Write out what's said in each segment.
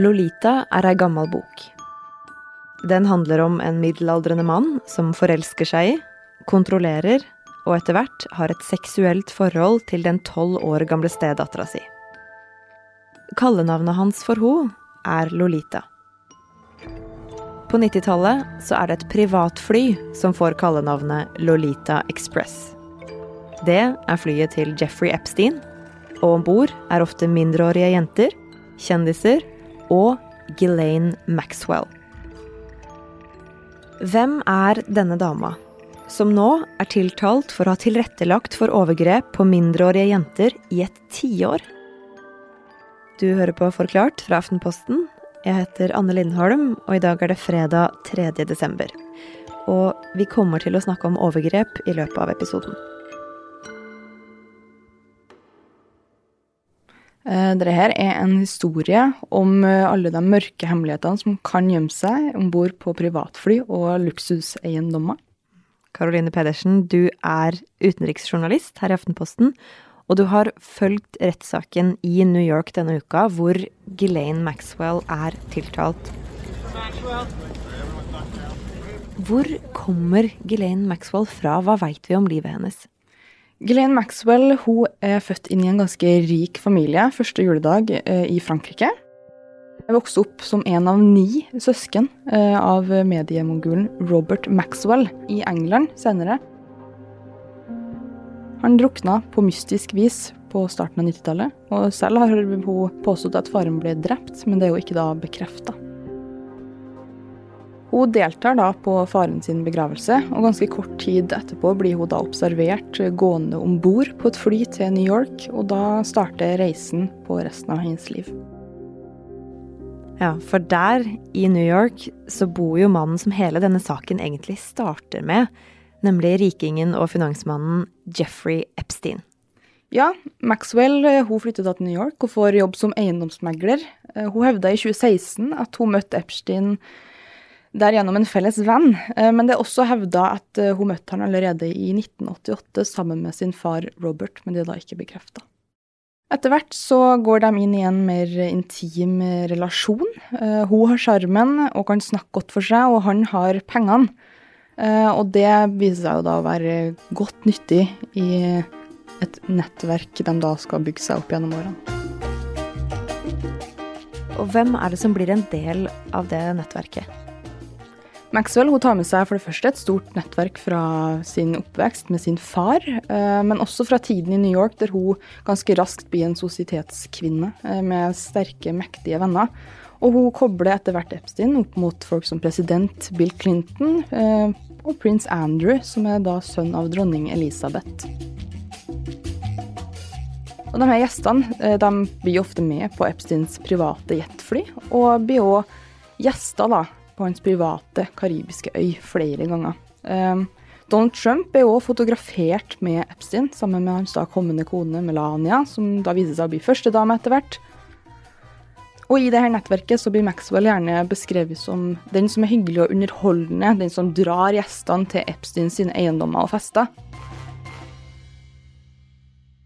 Lolita er ei gammel bok. Den handler om en middelaldrende mann som forelsker seg i, kontrollerer og etter hvert har et seksuelt forhold til den tolv år gamle stedattera si. Kallenavnet hans for henne er Lolita. På 90-tallet så er det et privatfly som får kallenavnet Lolita Express. Det er flyet til Jeffrey Epstein, og om bord er ofte mindreårige jenter, kjendiser og Ghislaine Maxwell. Hvem er denne dama, som nå er tiltalt for å ha tilrettelagt for overgrep på mindreårige jenter i et tiår? Du hører på Forklart fra Aftenposten. Jeg heter Anne Lindholm, og i dag er det fredag 3. desember. Og vi kommer til å snakke om overgrep i løpet av episoden. Dette her er en historie om eh, alle de mørke hemmelighetene som kan gjemme seg om bord på privatfly og luksuseiendommer. Caroline Pedersen, du er utenriksjournalist her i Aftenposten, og du har fulgt rettssaken i New York denne uka, hvor Ghislaine Maxwell er tiltalt. Hvor kommer Ghislaine Maxwell fra? Hva veit vi om livet hennes? Ghislaine Maxwell hun er født inn i en ganske rik familie første juledag eh, i Frankrike. Hun vokste opp som en av ni søsken eh, av mediemongulen Robert Maxwell i England senere. Han drukna på mystisk vis på starten av 90-tallet, og selv har hun påstått at faren ble drept, men det er jo ikke da bekrefta. Hun deltar da på faren sin begravelse, og ganske kort tid etterpå blir hun da observert gående om bord på et fly til New York, og da starter reisen på resten av hennes liv. Ja, for der, i New York, så bor jo mannen som hele denne saken egentlig starter med, nemlig rikingen og finansmannen Jeffrey Epstein. Ja, Maxwell hun flyttet til New York og får jobb som eiendomsmegler. Hun hevda i 2016 at hun møtte Epstein der gjennom en felles venn. Eh, men det er også hevda at eh, hun møtte han allerede i 1988 sammen med sin far Robert, men det er da ikke bekrefta. Etter hvert så går de inn i en mer intim relasjon. Eh, hun har sjarmen og kan snakke godt for seg, og han har pengene. Og det viser seg jo da å være godt nyttig i et nettverk de da skal bygge seg opp gjennom årene. Og hvem er det som blir en del av det nettverket? Maxwell hun tar med seg for det første et stort nettverk fra sin oppvekst med sin far, eh, men også fra tiden i New York, der hun ganske raskt blir en sosietetskvinne eh, med sterke, mektige venner. Og hun kobler etter hvert Epstein opp mot folk som president Bill Clinton eh, og prins Andrew, som er da sønn av dronning Elisabeth. Og de her Gjestene de blir ofte med på Epsteins private jetfly, og blir òg gjester da, på hans private karibiske øy flere ganger. Um, Donald Trump er også fotografert med Epstein sammen med hans da kommende kone Melania, som da viser seg å bli førstedame etter hvert. Og i dette nettverket så blir Maxwell gjerne beskrevet som den som er hyggelig og underholdende, den som drar gjestene til Epstein sine eiendommer og fester.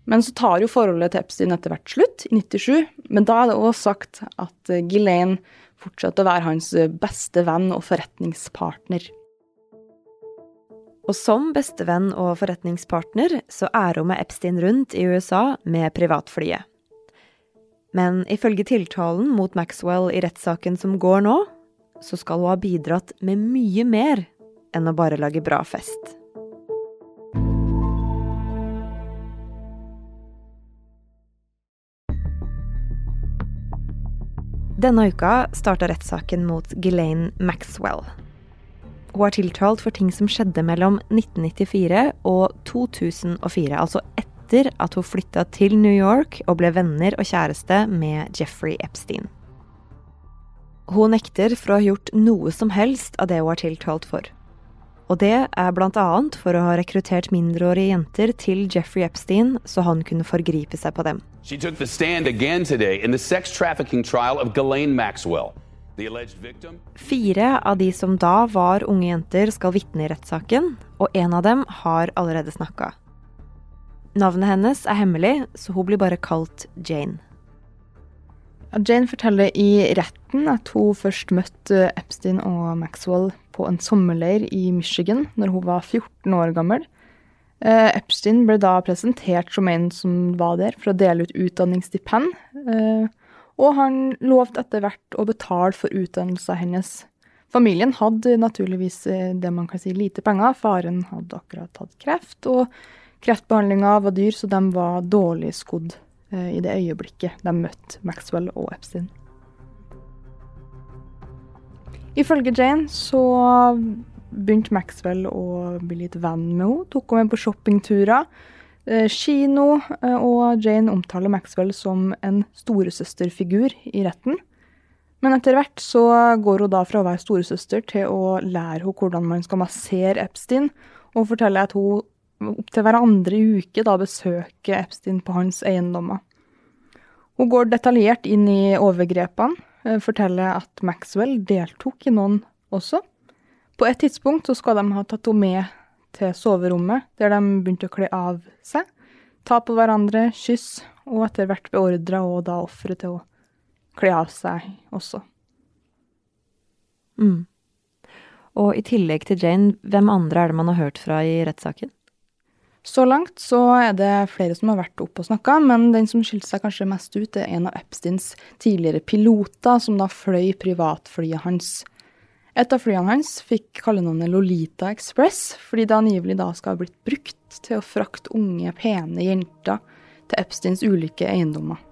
Men så tar jo forholdet til Epstein etter hvert slutt, i 97. Men da er det også sagt at Ghislaine fortsatte å være hans beste venn og forretningspartner. Og som bestevenn og forretningspartner så er hun med Epstein rundt i USA med privatflyet. Men ifølge tiltalen mot Maxwell i rettssaken som går nå, så skal hun ha bidratt med mye mer enn å bare lage bra fest. Denne uka starta rettssaken mot Ghislaine Maxwell. Hun er tiltalt for ting som skjedde mellom 1994 og 2004, altså etter at hun flytta til New York og ble venner og kjæreste med Jeffrey Epstein. Hun nekter for å ha gjort noe som helst av det hun er tiltalt for. Og det er annet for å ha rekruttert mindreårige jenter til Jeffrey Epstein, så han kunne forgripe seg på dem. Fire av de som da var unge jenter, skal vitne i rettssaken, og en av dem har allerede snakka. Navnet hennes er hemmelig, så hun blir bare kalt Jane. Jane forteller i retten at hun først møtte Epstein og Maxwell på en sommerleir i Michigan når hun var 14 år gammel. Eh, Epstein ble da presentert som en som var der for å dele ut utdanningsstipend, eh, og han lovte etter hvert å betale for utdannelsen hennes. Familien hadde naturligvis eh, det man kan si lite penger. Faren hadde akkurat hatt kreft, og kreftbehandlinga var dyr, så de var dårlig skodd i det øyeblikket de møtte Maxwell og Epstein. Ifølge Jane så begynte Maxwell å bli litt venn med henne. Tok henne med på shoppingturer, eh, kino, eh, og Jane omtaler Maxwell som en storesøsterfigur i retten. Men etter hvert så går hun da fra å være storesøster til å lære henne hvordan man skal massere Epstein, og forteller at hun opptil hverandre uke da besøker Epstein på hans eiendommer. Hun går detaljert inn i overgrepene, eh, forteller at Maxwell deltok i noen også. På et tidspunkt så skal de ha tatt henne med til soverommet, der de begynte å kle av seg. Ta på hverandre, kyss, og etter hvert beordra og da offeret til å kle av seg også. Mm. Og i tillegg til Jane, hvem andre er det man har hørt fra i rettssaken? Så langt så er det flere som har vært oppe og snakka, men den som skilte seg kanskje mest ut, er en av Epsteins tidligere piloter, som da fløy privatflyet hans. Et av flyene hans fikk kallenavnet Lolita Express, fordi det angivelig da skal ha blitt brukt til å frakte unge, pene jenter til Epsteins ulike eiendommer.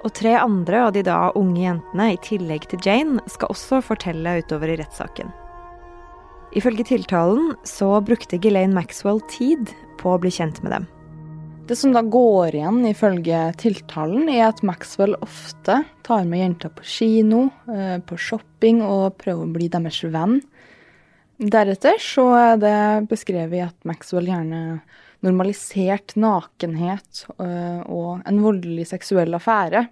Og tre andre av de da unge jentene, i tillegg til Jane, skal også fortelle utover i rettssaken. Ifølge tiltalen så brukte Ghislaine Maxwell tid på å bli kjent med dem. Det som da går igjen ifølge tiltalen, er at Maxwell ofte tar med jenter på kino, eh, på shopping og prøver å bli deres venn. Deretter så er det beskrevet at Maxwell gjerne normaliserte nakenhet eh, og en voldelig seksuell affære.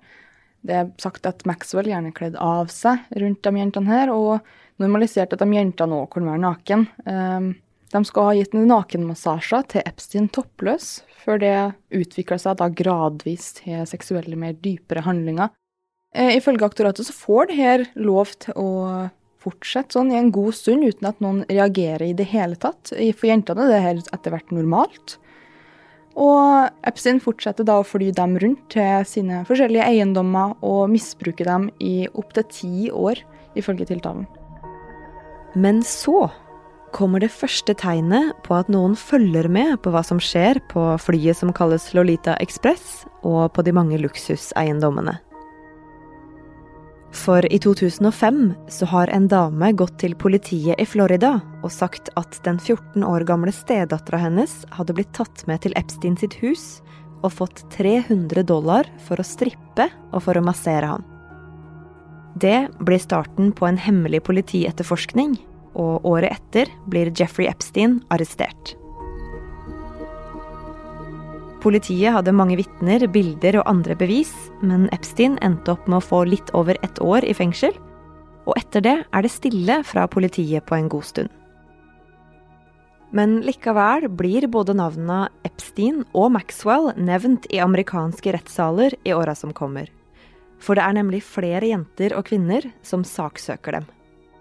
Det er sagt at Maxwell gjerne kledde av seg rundt de jentene her, og normaliserte at de jentene òg kunne være naken. Eh, de skal ha gitt nakenmassasjer til Epstein toppløs, før det utvikla seg da gradvis til seksuelle, mer dypere handlinger. Eh, ifølge aktoratet så får det her lov til å fortsette sånn i en god stund uten at noen reagerer i det hele tatt. For jentene er det etter hvert normalt. Og Epstein fortsetter da å fly dem rundt til sine forskjellige eiendommer og misbruke dem i opptil ti år, ifølge tiltalen. Men så kommer det første tegnet på at noen følger med på hva som skjer på flyet som kalles Lolita Express, og på de mange luksuseiendommene. For i 2005 så har en dame gått til politiet i Florida og sagt at den 14 år gamle stedattera hennes hadde blitt tatt med til Epstein sitt hus og fått 300 dollar for å strippe og for å massere han. Det blir starten på en hemmelig politietterforskning og året etter blir Jeffrey Epstein arrestert. Politiet hadde mange vitner, bilder og andre bevis, men Epstein endte opp med å få litt over ett år i fengsel. Og etter det er det stille fra politiet på en god stund. Men likevel blir både navnene Epstein og Maxwell nevnt i amerikanske rettssaler i åra som kommer. For det er nemlig flere jenter og kvinner som saksøker dem.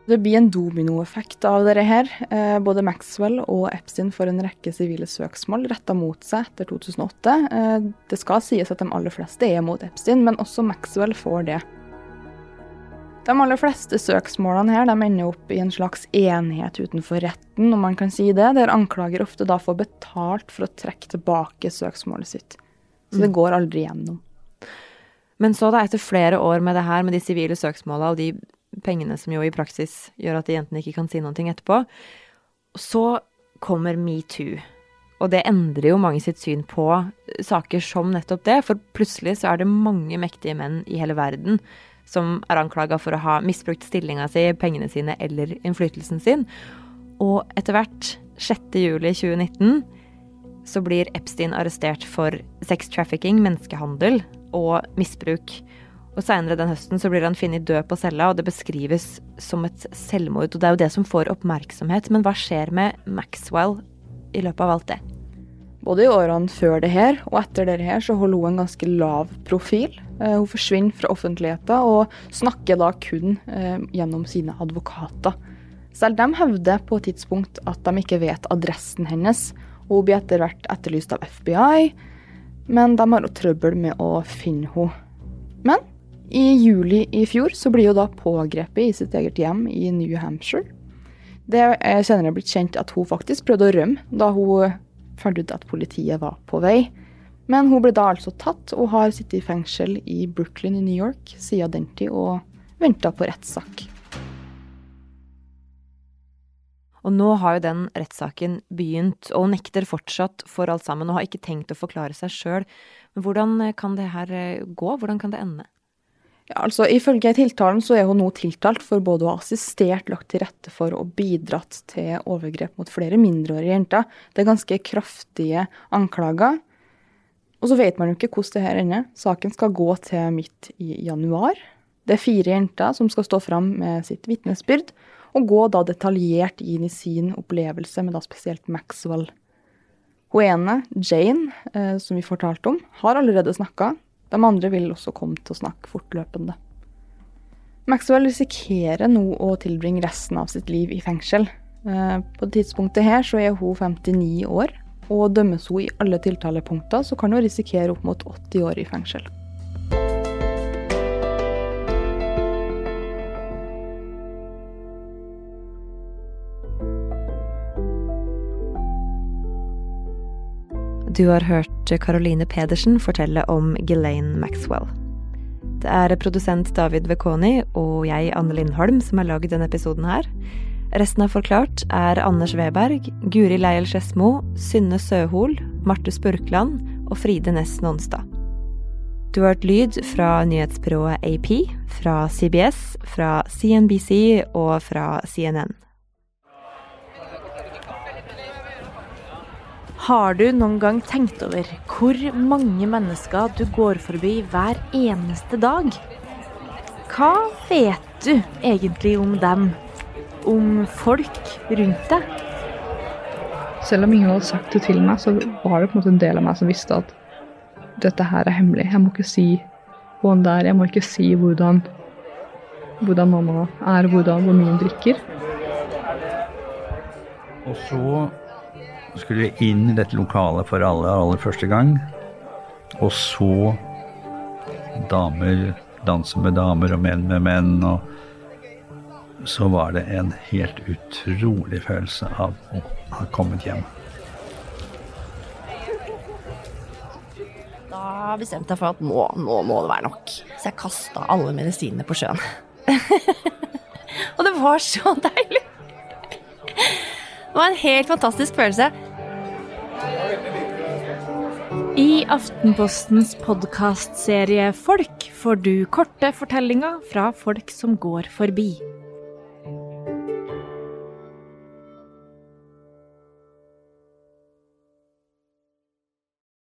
Det blir en dominoeffekt av dette her. Eh, både Maxwell og Epstein får en rekke sivile søksmål retta mot seg etter 2008. Eh, det skal sies at de aller fleste er mot Epstein, men også Maxwell får det. De aller fleste søksmålene her de ender opp i en slags enighet utenfor retten, om man kan si det, der anklager ofte da får betalt for å trekke tilbake søksmålet sitt. Så det mm. går aldri gjennom. Men så, da, etter flere år med det her, med de sivile søksmåla og de pengene som jo i praksis gjør at de jentene ikke kan si noe etterpå. Så kommer metoo. Og det endrer jo mange sitt syn på saker som nettopp det. For plutselig så er det mange mektige menn i hele verden som er anklaga for å ha misbrukt stillinga si, pengene sine eller innflytelsen sin. Og etter hvert, 6.7.2019, så blir Epstein arrestert for sex trafficking, menneskehandel og misbruk. Og Seinere den høsten så blir han funnet død på cella, og det beskrives som et selvmord. og Det er jo det som får oppmerksomhet. Men hva skjer med Maxwell i løpet av alt det? Både i årene før det her og etter det her så holder hun en ganske lav profil. Eh, hun forsvinner fra offentligheten og snakker da kun eh, gjennom sine advokater. Selv de hevder på et tidspunkt at de ikke vet adressen hennes, og hun blir etter hvert etterlyst av FBI, men de har trøbbel med å finne henne. Men i juli i fjor så blir hun da pågrepet i sitt eget hjem i New Hampshire. Det er senere blitt kjent at hun faktisk prøvde å rømme da hun fant ut at politiet var på vei. Men hun ble da altså tatt og har sittet i fengsel i Brooklyn i New York siden den tid og venta på rettssak. Og nå har jo den rettssaken begynt, og hun nekter fortsatt for alt sammen og har ikke tenkt å forklare seg sjøl. Men hvordan kan det her eh, gå? Hvordan kan det ende? Ja, altså Ifølge tiltalen så er hun nå tiltalt for både å ha assistert, lagt til rette for og bidratt til overgrep mot flere mindreårige jenter. Det er ganske kraftige anklager. Og så vet man jo ikke hvordan det her ender. Saken skal gå til midt i januar. Det er fire jenter som skal stå fram med sitt vitnesbyrd, og gå da detaljert inn i sin opplevelse med da spesielt Maxwell. Hun ene, Jane, eh, som vi fortalte om, har allerede snakka, de andre vil også komme til å snakke fortløpende. Maxwell risikerer nå å tilbringe resten av sitt liv i fengsel. På det tidspunktet her så er hun 59 år, og dømmes hun i alle tiltalepunkter, så kan hun risikere opp mot 80 år i fengsel. Du har hørt Caroline Pedersen fortelle om Ghislaine Maxwell. Det er produsent David Vekoni og jeg, Anne Lindholm, som har lagd denne episoden her. Resten av Forklart er Anders Weberg, Guri Leiel Skedsmo, Synne Søhol, Marte Spurkland og Fride Næss Nonstad. Du har hørt lyd fra nyhetsbyrået AP, fra CBS, fra CNBC og fra CNN. Har du noen gang tenkt over hvor mange mennesker du går forbi hver eneste dag? Hva vet du egentlig om dem? Om folk rundt deg? Selv om ingen hadde sagt det til meg, så var det på en måte en del av meg som visste at dette her er hemmelig. Jeg må ikke si hvor han er. Jeg må ikke si hvordan, hvordan mamma er, hvordan, hvor mye hun drikker. Og så skulle inn i dette lokalet for alle aller første gang. Og så damer danse med damer og menn med menn. Og så var det en helt utrolig følelse av å ha kommet hjem. Da bestemte jeg for at nå, nå må det være nok. Så jeg kasta alle medisinene på sjøen. og det var så deilig! Det var en helt fantastisk følelse. I Aftenpostens podkastserie Folk får du korte fortellinger fra folk som går forbi.